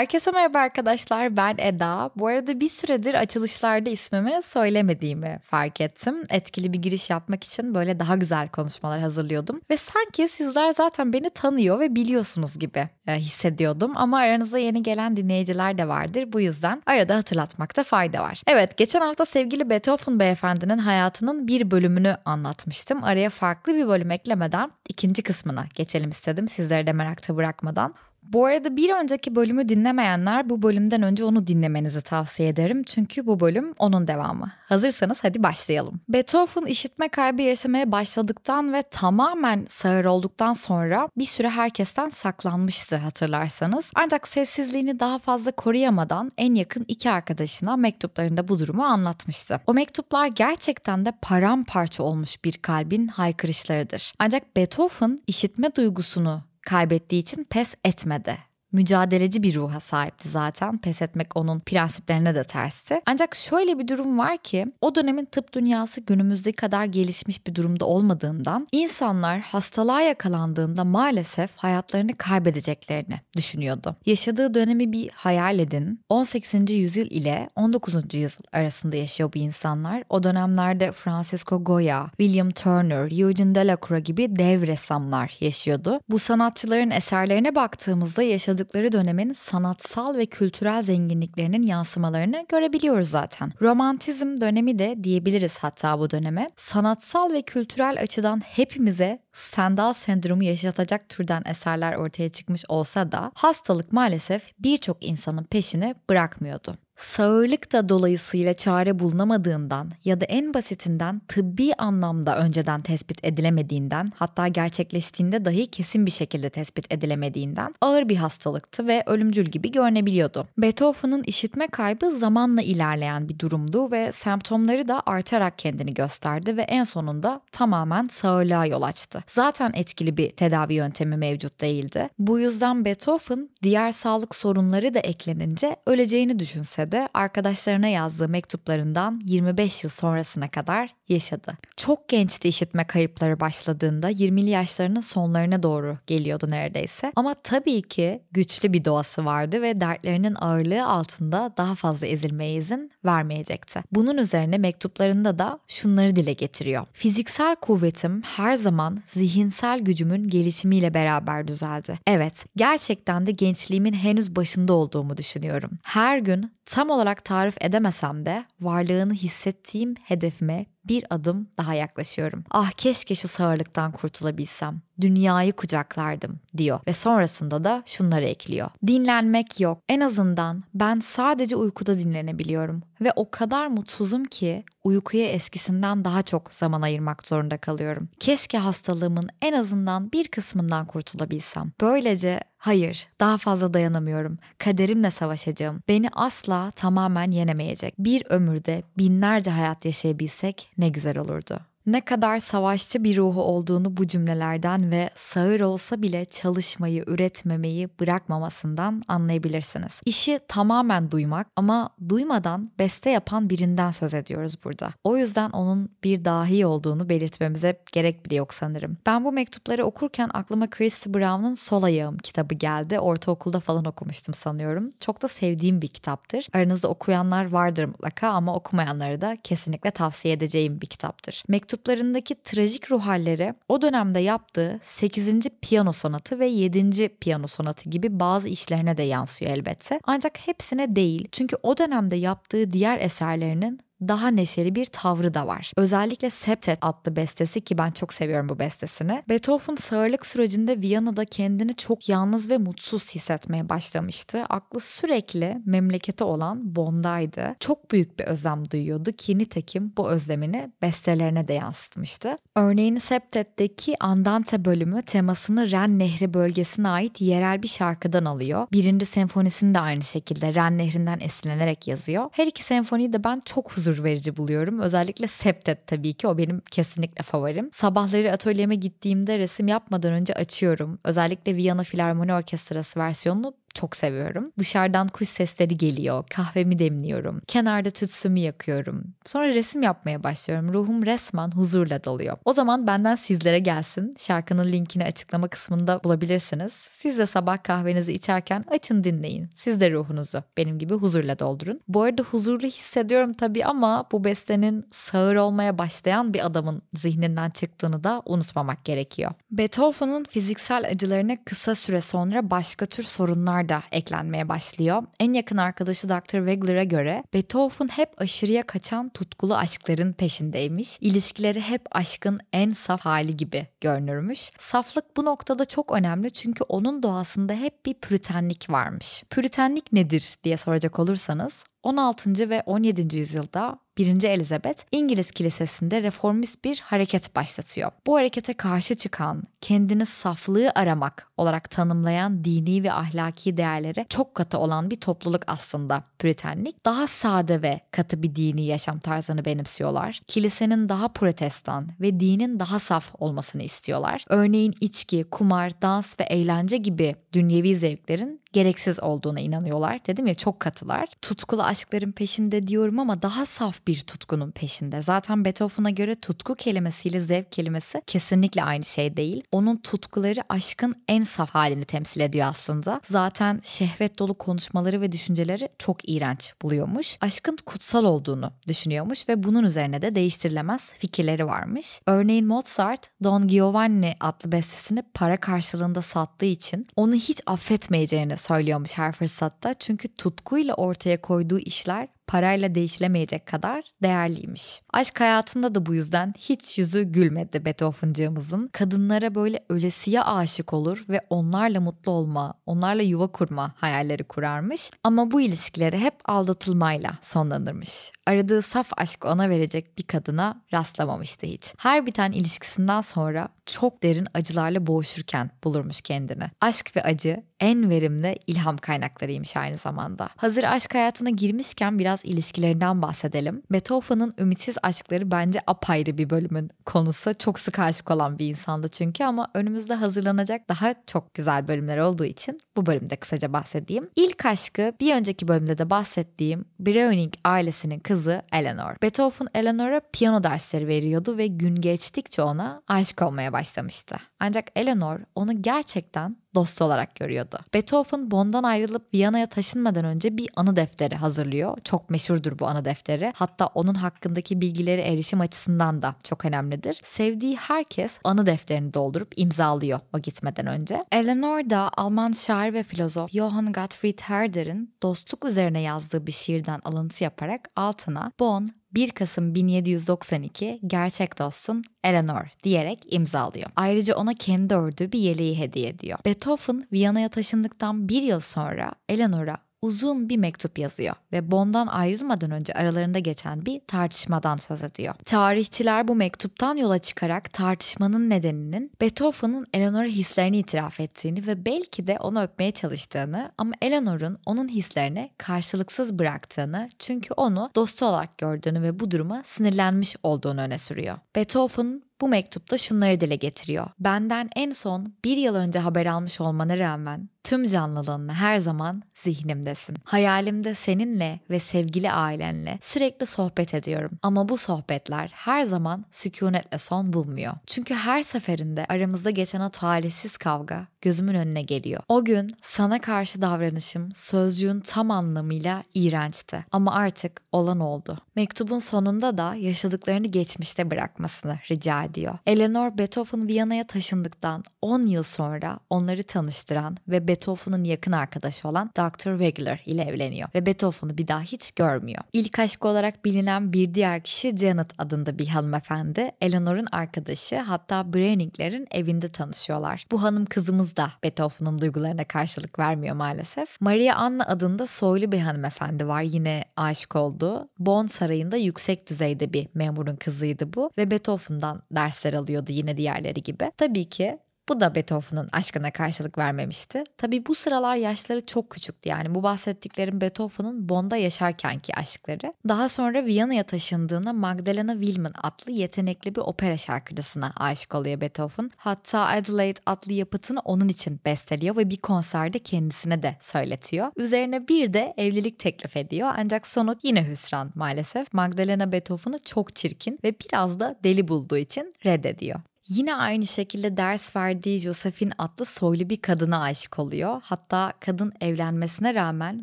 Herkese merhaba arkadaşlar ben Eda. Bu arada bir süredir açılışlarda ismimi söylemediğimi fark ettim. Etkili bir giriş yapmak için böyle daha güzel konuşmalar hazırlıyordum. Ve sanki sizler zaten beni tanıyor ve biliyorsunuz gibi e, hissediyordum. Ama aranızda yeni gelen dinleyiciler de vardır. Bu yüzden arada hatırlatmakta fayda var. Evet geçen hafta sevgili Beethoven beyefendinin hayatının bir bölümünü anlatmıştım. Araya farklı bir bölüm eklemeden ikinci kısmına geçelim istedim. Sizleri de merakta bırakmadan. Bu arada bir önceki bölümü dinlemeyenler bu bölümden önce onu dinlemenizi tavsiye ederim. Çünkü bu bölüm onun devamı. Hazırsanız hadi başlayalım. Beethoven işitme kaybı yaşamaya başladıktan ve tamamen sağır olduktan sonra bir süre herkesten saklanmıştı hatırlarsanız. Ancak sessizliğini daha fazla koruyamadan en yakın iki arkadaşına mektuplarında bu durumu anlatmıştı. O mektuplar gerçekten de paramparça olmuş bir kalbin haykırışlarıdır. Ancak Beethoven işitme duygusunu kaybettiği için pes etmedi. Mücadeleci bir ruha sahipti zaten. Pes etmek onun prensiplerine de tersti. Ancak şöyle bir durum var ki o dönemin tıp dünyası günümüzdeki kadar gelişmiş bir durumda olmadığından insanlar hastalığa yakalandığında maalesef hayatlarını kaybedeceklerini düşünüyordu. Yaşadığı dönemi bir hayal edin. 18. yüzyıl ile 19. yüzyıl arasında yaşıyor bu insanlar. O dönemlerde Francisco Goya, William Turner, Eugene Delacroix gibi dev ressamlar yaşıyordu. Bu sanatçıların eserlerine baktığımızda yaşadığı yaşadıkları dönemin sanatsal ve kültürel zenginliklerinin yansımalarını görebiliyoruz zaten. Romantizm dönemi de diyebiliriz hatta bu döneme. Sanatsal ve kültürel açıdan hepimize Stendhal sendromu yaşatacak türden eserler ortaya çıkmış olsa da hastalık maalesef birçok insanın peşini bırakmıyordu sağırlık da dolayısıyla çare bulunamadığından ya da en basitinden tıbbi anlamda önceden tespit edilemediğinden hatta gerçekleştiğinde dahi kesin bir şekilde tespit edilemediğinden ağır bir hastalıktı ve ölümcül gibi görünebiliyordu. Beethoven'ın işitme kaybı zamanla ilerleyen bir durumdu ve semptomları da artarak kendini gösterdi ve en sonunda tamamen sağırlığa yol açtı. Zaten etkili bir tedavi yöntemi mevcut değildi. Bu yüzden Beethoven diğer sağlık sorunları da eklenince öleceğini düşünse de arkadaşlarına yazdığı mektuplarından 25 yıl sonrasına kadar yaşadı. Çok gençti işitme kayıpları başladığında 20'li yaşlarının sonlarına doğru geliyordu neredeyse. Ama tabii ki güçlü bir doğası vardı ve dertlerinin ağırlığı altında daha fazla ezilmeye izin vermeyecekti. Bunun üzerine mektuplarında da şunları dile getiriyor. Fiziksel kuvvetim her zaman zihinsel gücümün gelişimiyle beraber düzeldi. Evet, gerçekten de gençliğimin henüz başında olduğumu düşünüyorum. Her gün tam olarak tarif edemesem de varlığını hissettiğim hedefime bir adım daha yaklaşıyorum. Ah keşke şu sağırlıktan kurtulabilsem. Dünyayı kucaklardım diyor ve sonrasında da şunları ekliyor. Dinlenmek yok. En azından ben sadece uykuda dinlenebiliyorum ve o kadar mutsuzum ki uykuya eskisinden daha çok zaman ayırmak zorunda kalıyorum. Keşke hastalığımın en azından bir kısmından kurtulabilsem. Böylece hayır daha fazla dayanamıyorum. Kaderimle savaşacağım. Beni asla tamamen yenemeyecek. Bir ömürde binlerce hayat yaşayabilsek ne güzel olurdu ne kadar savaşçı bir ruhu olduğunu bu cümlelerden ve sağır olsa bile çalışmayı, üretmemeyi bırakmamasından anlayabilirsiniz. İşi tamamen duymak ama duymadan beste yapan birinden söz ediyoruz burada. O yüzden onun bir dahi olduğunu belirtmemize gerek bile yok sanırım. Ben bu mektupları okurken aklıma Christy Brown'un Sol Ayağım kitabı geldi. Ortaokulda falan okumuştum sanıyorum. Çok da sevdiğim bir kitaptır. Aranızda okuyanlar vardır mutlaka ama okumayanları da kesinlikle tavsiye edeceğim bir kitaptır. Mektup mektuplarındaki trajik ruh halleri o dönemde yaptığı 8. piyano sonatı ve 7. piyano sonatı gibi bazı işlerine de yansıyor elbette. Ancak hepsine değil çünkü o dönemde yaptığı diğer eserlerinin daha neşeli bir tavrı da var. Özellikle Septet adlı bestesi ki ben çok seviyorum bu bestesini. Beethoven sağırlık sürecinde Viyana'da kendini çok yalnız ve mutsuz hissetmeye başlamıştı. Aklı sürekli memlekete olan Bond'aydı. Çok büyük bir özlem duyuyordu ki nitekim bu özlemini bestelerine de yansıtmıştı. Örneğin Septet'teki Andante bölümü temasını Ren Nehri bölgesine ait yerel bir şarkıdan alıyor. Birinci senfonisini de aynı şekilde Ren Nehri'nden esinlenerek yazıyor. Her iki senfoniyi de ben çok huzur verici buluyorum. Özellikle Septet tabii ki o benim kesinlikle favorim. Sabahları atölyeme gittiğimde resim yapmadan önce açıyorum. Özellikle Viyana Filarmoni Orkestrası versiyonunu çok seviyorum. Dışarıdan kuş sesleri geliyor, kahvemi demliyorum, kenarda tütsümü yakıyorum. Sonra resim yapmaya başlıyorum. Ruhum resmen huzurla doluyor. O zaman benden sizlere gelsin. Şarkının linkini açıklama kısmında bulabilirsiniz. Siz de sabah kahvenizi içerken açın dinleyin. Siz de ruhunuzu benim gibi huzurla doldurun. Bu arada huzurlu hissediyorum tabii ama bu bestenin sağır olmaya başlayan bir adamın zihninden çıktığını da unutmamak gerekiyor. Beethoven'ın fiziksel acılarına kısa süre sonra başka tür sorunlar sorunlar da eklenmeye başlıyor. En yakın arkadaşı Dr. Wegler'a göre Beethoven hep aşırıya kaçan tutkulu aşkların peşindeymiş. İlişkileri hep aşkın en saf hali gibi görünürmüş. Saflık bu noktada çok önemli çünkü onun doğasında hep bir püritenlik varmış. Püritenlik nedir diye soracak olursanız 16. ve 17. yüzyılda 1. Elizabeth İngiliz kilisesinde reformist bir hareket başlatıyor. Bu harekete karşı çıkan, kendini saflığı aramak olarak tanımlayan dini ve ahlaki değerlere çok katı olan bir topluluk aslında Püritenlik. Daha sade ve katı bir dini yaşam tarzını benimsiyorlar. Kilisenin daha protestan ve dinin daha saf olmasını istiyorlar. Örneğin içki, kumar, dans ve eğlence gibi dünyevi zevklerin gereksiz olduğuna inanıyorlar. Dedim ya çok katılar. Tutkulu aşkların peşinde diyorum ama daha saf bir tutkunun peşinde. Zaten Beethoven'a göre tutku kelimesiyle zevk kelimesi kesinlikle aynı şey değil. Onun tutkuları aşkın en saf halini temsil ediyor aslında. Zaten şehvet dolu konuşmaları ve düşünceleri çok iğrenç buluyormuş. Aşkın kutsal olduğunu düşünüyormuş ve bunun üzerine de değiştirilemez fikirleri varmış. Örneğin Mozart Don Giovanni adlı bestesini para karşılığında sattığı için onu hiç affetmeyeceğini söylüyormuş her fırsatta. Çünkü tutkuyla ortaya koyduğu işler parayla değişilemeyecek kadar değerliymiş. Aşk hayatında da bu yüzden hiç yüzü gülmedi Beethoven'cığımızın. Kadınlara böyle ölesiye aşık olur ve onlarla mutlu olma, onlarla yuva kurma hayalleri kurarmış. Ama bu ilişkileri hep aldatılmayla sonlanırmış. Aradığı saf aşk ona verecek bir kadına rastlamamıştı hiç. Her biten ilişkisinden sonra çok derin acılarla boğuşurken bulurmuş kendini. Aşk ve acı en verimli ilham kaynaklarıymış aynı zamanda. Hazır aşk hayatına girmişken biraz ilişkilerinden bahsedelim. Beethoven'ın ümitsiz aşkları bence apayrı bir bölümün konusu. Çok sık aşık olan bir insandı çünkü ama önümüzde hazırlanacak daha çok güzel bölümler olduğu için bu bölümde kısaca bahsedeyim. İlk aşkı bir önceki bölümde de bahsettiğim Browning ailesinin kızı Eleanor. Beethoven Eleanor'a piyano dersleri veriyordu ve gün geçtikçe ona aşık olmaya başlamıştı. Ancak Eleanor onu gerçekten dost olarak görüyordu. Beethoven Bonn'dan ayrılıp Viyana'ya taşınmadan önce bir anı defteri hazırlıyor. Çok meşhurdur bu anı defteri. Hatta onun hakkındaki bilgileri erişim açısından da çok önemlidir. Sevdiği herkes anı defterini doldurup imzalıyor o gitmeden önce. Eleanor da Alman şair ve filozof Johann Gottfried Herder'in dostluk üzerine yazdığı bir şiirden alıntı yaparak altına Bonn 1 Kasım 1792 gerçek dostun Eleanor diyerek imzalıyor. Ayrıca ona kendi ördüğü bir yeleği hediye ediyor. Beethoven Viyana'ya taşındıktan bir yıl sonra Eleanor'a uzun bir mektup yazıyor ve Bond'dan ayrılmadan önce aralarında geçen bir tartışmadan söz ediyor. Tarihçiler bu mektuptan yola çıkarak tartışmanın nedeninin Beethoven'ın Eleanor'a hislerini itiraf ettiğini ve belki de onu öpmeye çalıştığını ama Eleanor'un onun hislerini karşılıksız bıraktığını çünkü onu dostu olarak gördüğünü ve bu duruma sinirlenmiş olduğunu öne sürüyor. Beethoven bu mektupta şunları dile getiriyor. Benden en son bir yıl önce haber almış olmana rağmen tüm canlılığınla her zaman zihnimdesin. Hayalimde seninle ve sevgili ailenle sürekli sohbet ediyorum. Ama bu sohbetler her zaman sükunetle son bulmuyor. Çünkü her seferinde aramızda geçen o talihsiz kavga gözümün önüne geliyor. O gün sana karşı davranışım sözcüğün tam anlamıyla iğrençti. Ama artık olan oldu. Mektubun sonunda da yaşadıklarını geçmişte bırakmasını rica ediyor. Eleanor Beethoven Viyana'ya taşındıktan 10 yıl sonra onları tanıştıran ve Beethoven'ın yakın arkadaşı olan Dr. Wegler ile evleniyor ve Beethoven'ı bir daha hiç görmüyor. İlk aşkı olarak bilinen bir diğer kişi Janet adında bir hanımefendi. Eleanor'un arkadaşı hatta Breuning'lerin evinde tanışıyorlar. Bu hanım kızımız da Beethoven'ın duygularına karşılık vermiyor maalesef. Maria Anna adında soylu bir hanımefendi var yine aşık olduğu. Bonn sarayında yüksek düzeyde bir memurun kızıydı bu ve Beethoven'dan dersler alıyordu yine diğerleri gibi. Tabii ki bu da Beethoven'ın aşkına karşılık vermemişti. Tabi bu sıralar yaşları çok küçüktü yani bu bahsettiklerim Beethoven'ın Bonn'da yaşarkenki aşkları. Daha sonra Viyana'ya taşındığında Magdalena Wilman adlı yetenekli bir opera şarkıcısına aşık oluyor Beethoven. Hatta Adelaide adlı yapıtını onun için besteliyor ve bir konserde kendisine de söyletiyor. Üzerine bir de evlilik teklif ediyor ancak sonuç yine hüsran maalesef. Magdalena Beethoven'ı çok çirkin ve biraz da deli bulduğu için reddediyor. Yine aynı şekilde ders verdiği Josephine adlı soylu bir kadına aşık oluyor. Hatta kadın evlenmesine rağmen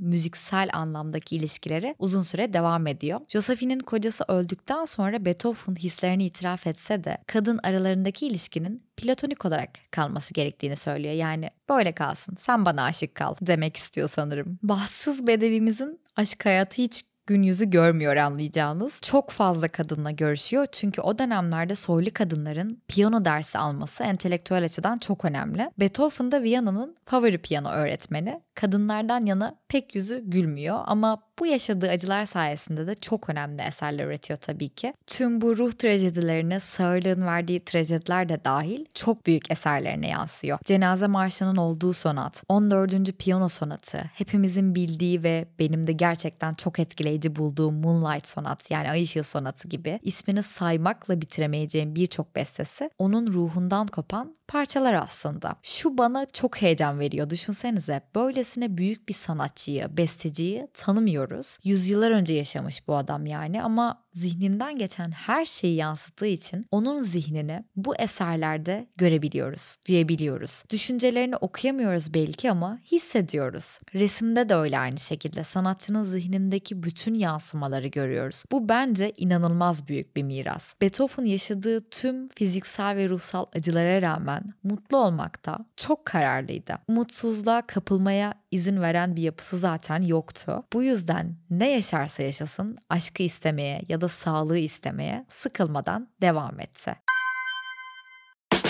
müziksel anlamdaki ilişkileri uzun süre devam ediyor. Josephine'in kocası öldükten sonra Beethoven hislerini itiraf etse de kadın aralarındaki ilişkinin platonik olarak kalması gerektiğini söylüyor. Yani böyle kalsın sen bana aşık kal demek istiyor sanırım. Bahtsız bedevimizin aşk hayatı hiç gün yüzü görmüyor anlayacağınız. Çok fazla kadınla görüşüyor çünkü o dönemlerde soylu kadınların piyano dersi alması entelektüel açıdan çok önemli. Beethoven da Viyana'nın favori piyano öğretmeni. Kadınlardan yana pek yüzü gülmüyor ama bu yaşadığı acılar sayesinde de çok önemli eserler üretiyor tabii ki. Tüm bu ruh trajedilerine sağırlığın verdiği trajediler de dahil çok büyük eserlerine yansıyor. Cenaze Marşı'nın olduğu sonat, 14. Piyano Sonatı, hepimizin bildiği ve benim de gerçekten çok etkileyici bulduğum Moonlight Sonat yani Ay Işığı Sonatı gibi ismini saymakla bitiremeyeceğim birçok bestesi onun ruhundan kopan parçalar aslında. Şu bana çok heyecan veriyor. Düşünsenize böylesine büyük bir sanatçıyı, besteciyi tanımıyoruz. Yüzyıllar önce yaşamış bu adam yani ama zihninden geçen her şeyi yansıttığı için onun zihnini bu eserlerde görebiliyoruz, duyabiliyoruz. Düşüncelerini okuyamıyoruz belki ama hissediyoruz. Resimde de öyle aynı şekilde sanatçının zihnindeki bütün yansımaları görüyoruz. Bu bence inanılmaz büyük bir miras. Beethoven yaşadığı tüm fiziksel ve ruhsal acılara rağmen mutlu olmakta çok kararlıydı. Mutsuzluğa kapılmaya izin veren bir yapısı zaten yoktu. Bu yüzden ne yaşarsa yaşasın aşkı istemeye ya da sağlığı istemeye sıkılmadan devam etti.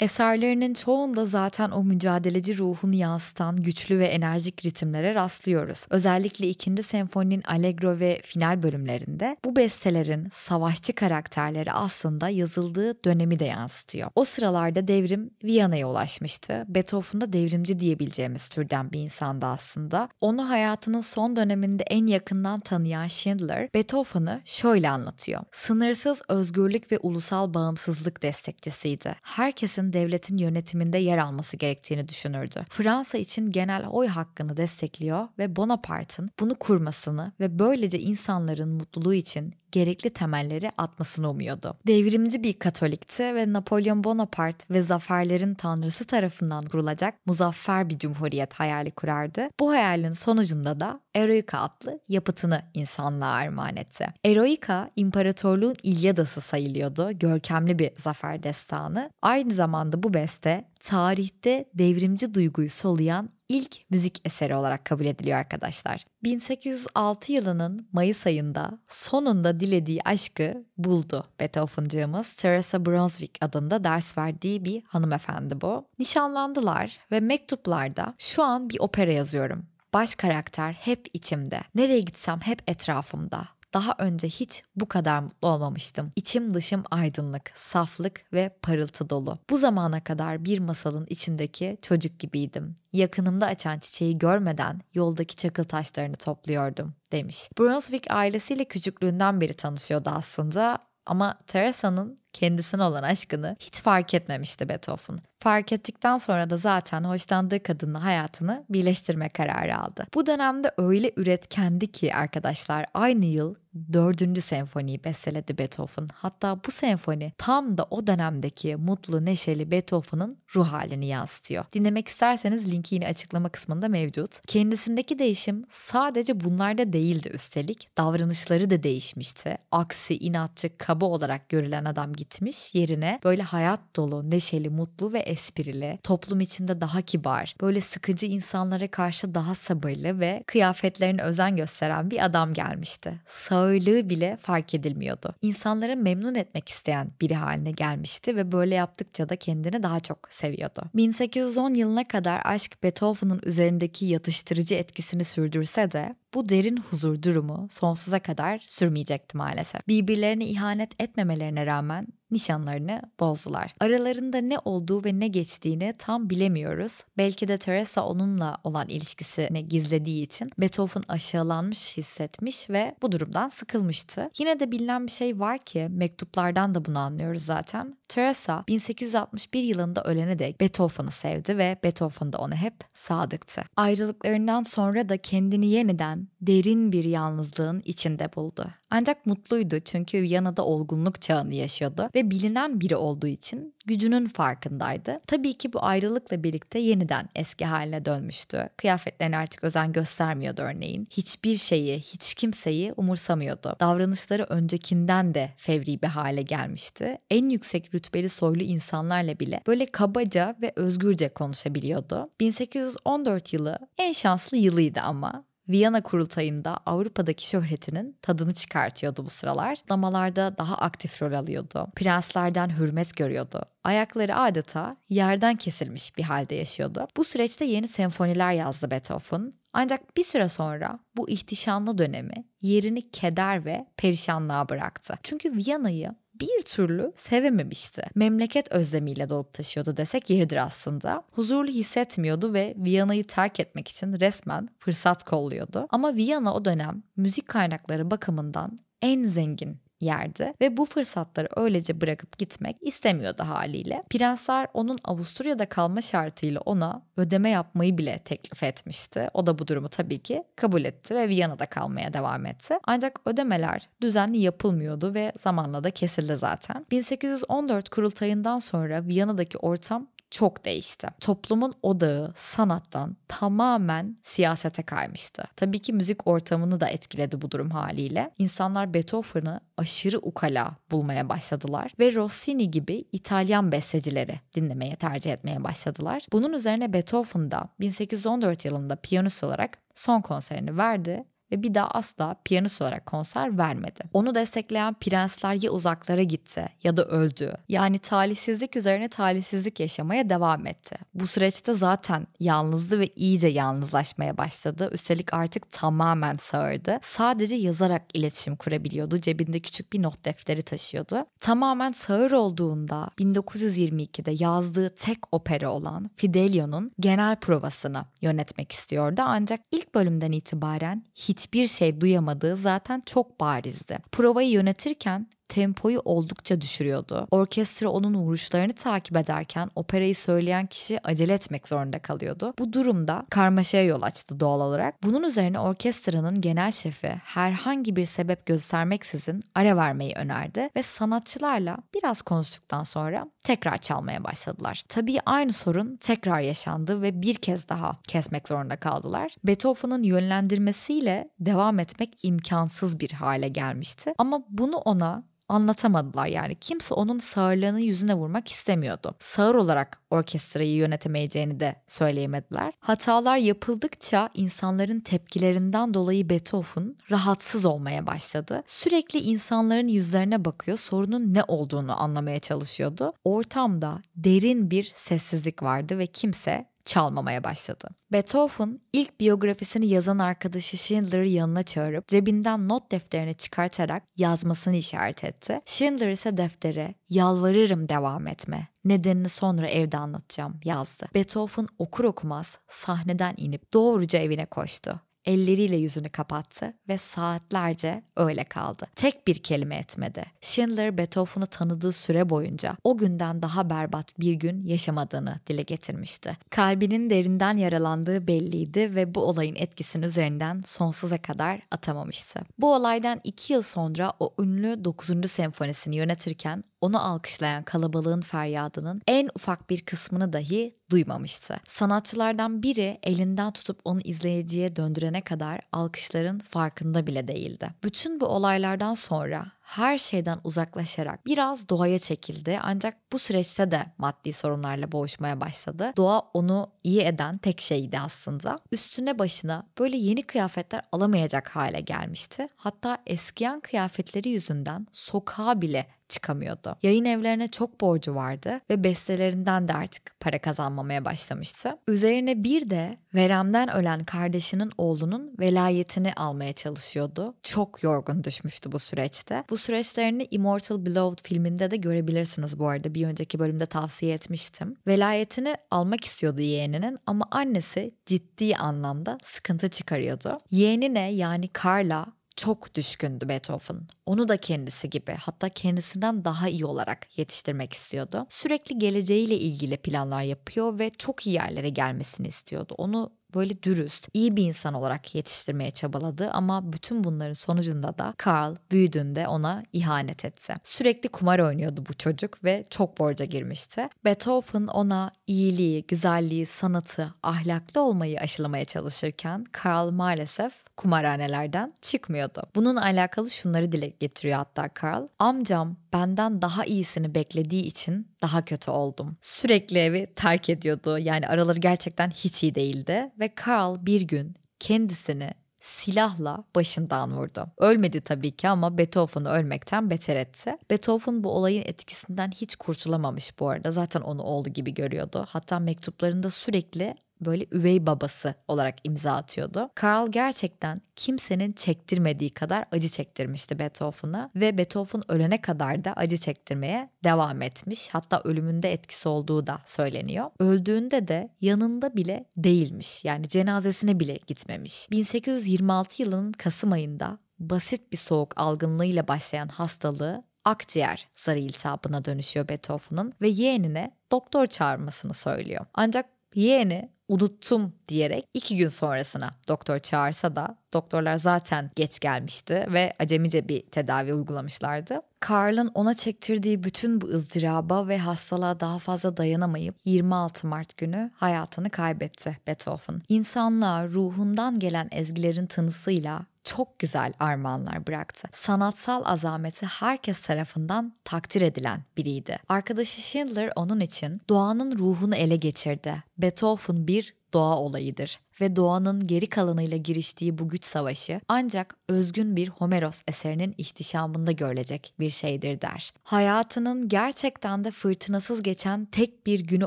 Eserlerinin çoğunda zaten o mücadeleci ruhunu yansıtan güçlü ve enerjik ritimlere rastlıyoruz. Özellikle ikinci senfoninin allegro ve final bölümlerinde bu bestelerin savaşçı karakterleri aslında yazıldığı dönemi de yansıtıyor. O sıralarda devrim Viyana'ya ulaşmıştı. Beethoven da devrimci diyebileceğimiz türden bir insandı aslında. Onu hayatının son döneminde en yakından tanıyan Schindler, Beethoven'ı şöyle anlatıyor. Sınırsız özgürlük ve ulusal bağımsızlık destekçisiydi. Herkesin devletin yönetiminde yer alması gerektiğini düşünürdü. Fransa için genel oy hakkını destekliyor ve Bonaparte'ın bunu kurmasını ve böylece insanların mutluluğu için gerekli temelleri atmasını umuyordu. Devrimci bir Katolikti ve Napolyon Bonaparte ve zaferlerin tanrısı tarafından kurulacak muzaffer bir cumhuriyet hayali kurardı. Bu hayalin sonucunda da Eroika adlı yapıtını insanlığa armağan etti. Eroika, imparatorluğun İlyadası sayılıyordu. Görkemli bir zafer destanı. Aynı zamanda bu beste tarihte devrimci duyguyu soluyan ilk müzik eseri olarak kabul ediliyor arkadaşlar. 1806 yılının Mayıs ayında sonunda dilediği aşkı buldu Beethoven'cığımız. Teresa Brunswick adında ders verdiği bir hanımefendi bu. Nişanlandılar ve mektuplarda şu an bir opera yazıyorum. Baş karakter hep içimde. Nereye gitsem hep etrafımda. Daha önce hiç bu kadar mutlu olmamıştım. İçim dışım aydınlık, saflık ve parıltı dolu. Bu zamana kadar bir masalın içindeki çocuk gibiydim. Yakınımda açan çiçeği görmeden yoldaki çakıl taşlarını topluyordum demiş. Brunswick ailesiyle küçüklüğünden beri tanışıyordu aslında ama Teresa'nın kendisine olan aşkını hiç fark etmemişti Beethoven. Fark ettikten sonra da zaten hoşlandığı kadınla hayatını birleştirme kararı aldı. Bu dönemde öyle üretkendi ki arkadaşlar aynı yıl dördüncü senfoniyi besteledi Beethoven. Hatta bu senfoni tam da o dönemdeki mutlu, neşeli Beethoven'ın ruh halini yansıtıyor. Dinlemek isterseniz linki yine açıklama kısmında mevcut. Kendisindeki değişim sadece bunlarda değildi üstelik. Davranışları da değişmişti. Aksi, inatçı, kaba olarak görülen adam gitmiş. Yerine böyle hayat dolu, neşeli, mutlu ve esprili, toplum içinde daha kibar, böyle sıkıcı insanlara karşı daha sabırlı ve kıyafetlerine özen gösteren bir adam gelmişti. Sağırlığı bile fark edilmiyordu. İnsanları memnun etmek isteyen biri haline gelmişti ve böyle yaptıkça da kendini daha çok seviyordu. 1810 yılına kadar aşk Beethoven'ın üzerindeki yatıştırıcı etkisini sürdürse de bu derin huzur durumu sonsuza kadar sürmeyecekti maalesef. Birbirlerine ihanet etmemelerine rağmen nişanlarını bozdular. Aralarında ne olduğu ve ne geçtiğini tam bilemiyoruz. Belki de Teresa onunla olan ilişkisini gizlediği için Beethoven aşağılanmış hissetmiş ve bu durumdan sıkılmıştı. Yine de bilinen bir şey var ki mektuplardan da bunu anlıyoruz zaten. Teresa 1861 yılında ölene dek Beethoven'ı sevdi ve Beethoven da ona hep sadıktı. Ayrılıklarından sonra da kendini yeniden derin bir yalnızlığın içinde buldu. Ancak mutluydu çünkü Viyana'da olgunluk çağını yaşıyordu ve bilinen biri olduğu için gücünün farkındaydı. Tabii ki bu ayrılıkla birlikte yeniden eski haline dönmüştü. Kıyafetlerine artık özen göstermiyordu örneğin. Hiçbir şeyi, hiç kimseyi umursamıyordu. Davranışları öncekinden de fevri bir hale gelmişti. En yüksek rütbeli soylu insanlarla bile böyle kabaca ve özgürce konuşabiliyordu. 1814 yılı en şanslı yılıydı ama Viyana kurultayında Avrupa'daki şöhretinin tadını çıkartıyordu bu sıralar. Damalarda daha aktif rol alıyordu. Prenslerden hürmet görüyordu. Ayakları adeta yerden kesilmiş bir halde yaşıyordu. Bu süreçte yeni senfoniler yazdı Beethoven. Ancak bir süre sonra bu ihtişamlı dönemi yerini keder ve perişanlığa bıraktı. Çünkü Viyana'yı bir türlü sevememişti. Memleket özlemiyle dolup taşıyordu desek yeridir aslında. Huzurlu hissetmiyordu ve Viyana'yı terk etmek için resmen fırsat kolluyordu. Ama Viyana o dönem müzik kaynakları bakımından en zengin yerdi ve bu fırsatları öylece bırakıp gitmek istemiyordu haliyle. Prensler onun Avusturya'da kalma şartıyla ona ödeme yapmayı bile teklif etmişti. O da bu durumu tabii ki kabul etti ve Viyana'da kalmaya devam etti. Ancak ödemeler düzenli yapılmıyordu ve zamanla da kesildi zaten. 1814 kurultayından sonra Viyana'daki ortam çok değişti. Toplumun odağı sanattan tamamen siyasete kaymıştı. Tabii ki müzik ortamını da etkiledi bu durum haliyle. İnsanlar Beethoven'ı aşırı ukala bulmaya başladılar ve Rossini gibi İtalyan bestecileri dinlemeye tercih etmeye başladılar. Bunun üzerine Beethoven da 1814 yılında piyanist olarak son konserini verdi ve bir daha asla piyanist olarak konser vermedi. Onu destekleyen prensler ya uzaklara gitti ya da öldü. Yani talihsizlik üzerine talihsizlik yaşamaya devam etti. Bu süreçte zaten yalnızdı ve iyice yalnızlaşmaya başladı. Üstelik artık tamamen sağırdı. Sadece yazarak iletişim kurabiliyordu. Cebinde küçük bir not defteri taşıyordu. Tamamen sağır olduğunda 1922'de yazdığı tek opera olan Fidelio'nun genel provasını yönetmek istiyordu. Ancak ilk bölümden itibaren hiç hiçbir şey duyamadığı zaten çok barizdi. Provayı yönetirken tempoyu oldukça düşürüyordu. Orkestra onun vuruşlarını takip ederken operayı söyleyen kişi acele etmek zorunda kalıyordu. Bu durumda karmaşaya yol açtı doğal olarak. Bunun üzerine orkestranın genel şefi herhangi bir sebep göstermeksizin ara vermeyi önerdi ve sanatçılarla biraz konuştuktan sonra tekrar çalmaya başladılar. Tabii aynı sorun tekrar yaşandı ve bir kez daha kesmek zorunda kaldılar. Beethoven'ın yönlendirmesiyle devam etmek imkansız bir hale gelmişti. Ama bunu ona anlatamadılar yani. Kimse onun sağırlığını yüzüne vurmak istemiyordu. Sağır olarak orkestrayı yönetemeyeceğini de söyleyemediler. Hatalar yapıldıkça insanların tepkilerinden dolayı Beethoven rahatsız olmaya başladı. Sürekli insanların yüzlerine bakıyor, sorunun ne olduğunu anlamaya çalışıyordu. Ortamda derin bir sessizlik vardı ve kimse çalmamaya başladı. Beethoven ilk biyografisini yazan arkadaşı Schindler'ı yanına çağırıp cebinden not defterini çıkartarak yazmasını işaret etti. Schindler ise deftere yalvarırım devam etme. Nedenini sonra evde anlatacağım yazdı. Beethoven okur okumaz sahneden inip doğruca evine koştu elleriyle yüzünü kapattı ve saatlerce öyle kaldı. Tek bir kelime etmedi. Schindler Beethoven'u tanıdığı süre boyunca o günden daha berbat bir gün yaşamadığını dile getirmişti. Kalbinin derinden yaralandığı belliydi ve bu olayın etkisini üzerinden sonsuza kadar atamamıştı. Bu olaydan iki yıl sonra o ünlü 9. senfonisini yönetirken onu alkışlayan kalabalığın feryadının en ufak bir kısmını dahi duymamıştı. Sanatçılardan biri elinden tutup onu izleyiciye döndürene kadar alkışların farkında bile değildi. Bütün bu olaylardan sonra her şeyden uzaklaşarak biraz doğaya çekildi ancak bu süreçte de maddi sorunlarla boğuşmaya başladı. Doğa onu iyi eden tek şeydi aslında. Üstüne başına böyle yeni kıyafetler alamayacak hale gelmişti. Hatta eskiyen kıyafetleri yüzünden sokağa bile çıkamıyordu. Yayın evlerine çok borcu vardı ve bestelerinden de artık para kazanmamaya başlamıştı. Üzerine bir de veremden ölen kardeşinin oğlunun velayetini almaya çalışıyordu. Çok yorgun düşmüştü bu süreçte. Bu süreçlerini Immortal Beloved filminde de görebilirsiniz bu arada. Bir önceki bölümde tavsiye etmiştim. Velayetini almak istiyordu yeğeninin ama annesi ciddi anlamda sıkıntı çıkarıyordu. Yeğenine yani Carla çok düşkündü Beethoven. Onu da kendisi gibi hatta kendisinden daha iyi olarak yetiştirmek istiyordu. Sürekli geleceğiyle ilgili planlar yapıyor ve çok iyi yerlere gelmesini istiyordu. Onu böyle dürüst, iyi bir insan olarak yetiştirmeye çabaladı ama bütün bunların sonucunda da Carl büyüdüğünde ona ihanet etti. Sürekli kumar oynuyordu bu çocuk ve çok borca girmişti. Beethoven ona iyiliği, güzelliği, sanatı, ahlaklı olmayı aşılamaya çalışırken Carl maalesef kumarhanelerden çıkmıyordu. Bunun alakalı şunları dile getiriyor hatta Carl. Amcam benden daha iyisini beklediği için daha kötü oldum. Sürekli evi terk ediyordu. Yani araları gerçekten hiç iyi değildi ve Carl bir gün kendisini silahla başından vurdu. Ölmedi tabii ki ama Beethoven'ı ölmekten beter etti. Beethoven bu olayın etkisinden hiç kurtulamamış bu arada. Zaten onu oğlu gibi görüyordu. Hatta mektuplarında sürekli böyle üvey babası olarak imza atıyordu. Karl gerçekten kimsenin çektirmediği kadar acı çektirmişti Beethoven'a ve Beethoven ölene kadar da acı çektirmeye devam etmiş. Hatta ölümünde etkisi olduğu da söyleniyor. Öldüğünde de yanında bile değilmiş. Yani cenazesine bile gitmemiş. 1826 yılının Kasım ayında basit bir soğuk algınlığıyla başlayan hastalığı akciğer zarı iltihabına dönüşüyor Beethoven'ın ve yeğenine doktor çağırmasını söylüyor. Ancak yeğeni unuttum diyerek iki gün sonrasına doktor çağırsa da doktorlar zaten geç gelmişti ve acemice bir tedavi uygulamışlardı. Karl'ın ona çektirdiği bütün bu ızdıraba ve hastalığa daha fazla dayanamayıp 26 Mart günü hayatını kaybetti Beethoven. İnsanlığa ruhundan gelen ezgilerin tınısıyla çok güzel armağanlar bıraktı. Sanatsal azameti herkes tarafından takdir edilen biriydi. Arkadaşı Schindler onun için doğanın ruhunu ele geçirdi. Beethoven bir doğa olayıdır ve doğanın geri kalanıyla giriştiği bu güç savaşı ancak özgün bir Homeros eserinin ihtişamında görülecek bir şeydir der. Hayatının gerçekten de fırtınasız geçen tek bir günü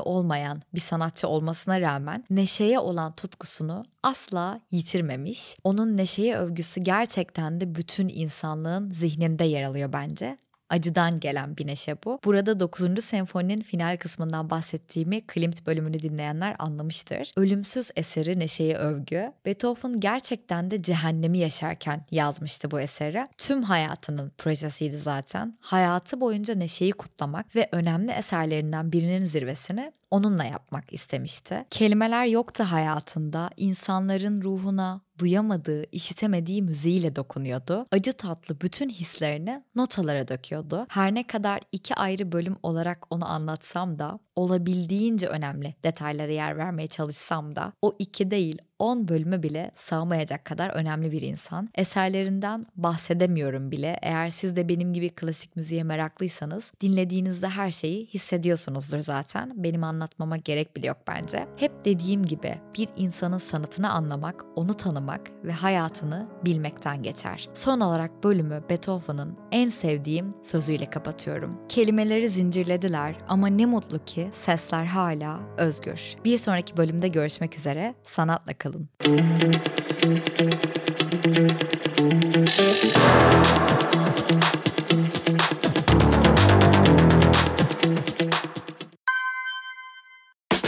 olmayan bir sanatçı olmasına rağmen neşeye olan tutkusunu asla yitirmemiş. Onun neşeye övgüsü gerçekten de bütün insanlığın zihninde yer alıyor bence acıdan gelen bir neşe bu. Burada 9. senfoninin final kısmından bahsettiğimi Klimt bölümünü dinleyenler anlamıştır. Ölümsüz eseri Neşe'ye övgü. Beethoven gerçekten de cehennemi yaşarken yazmıştı bu eseri. Tüm hayatının projesiydi zaten. Hayatı boyunca Neşe'yi kutlamak ve önemli eserlerinden birinin zirvesini onunla yapmak istemişti. Kelimeler yoktu hayatında. İnsanların ruhuna duyamadığı, işitemediği müziğiyle dokunuyordu. Acı tatlı bütün hislerini notalara döküyordu. Her ne kadar iki ayrı bölüm olarak onu anlatsam da olabildiğince önemli detaylara yer vermeye çalışsam da o iki değil 10 bölümü bile sığmayacak kadar önemli bir insan. Eserlerinden bahsedemiyorum bile. Eğer siz de benim gibi klasik müziğe meraklıysanız dinlediğinizde her şeyi hissediyorsunuzdur zaten. Benim anlatmama gerek bile yok bence. Hep dediğim gibi bir insanın sanatını anlamak, onu tanımak ve hayatını bilmekten geçer. Son olarak bölümü Beethoven'ın en sevdiğim sözüyle kapatıyorum. Kelimeleri zincirlediler ama ne mutlu ki sesler hala özgür. Bir sonraki bölümde görüşmek üzere. Sanatla kalın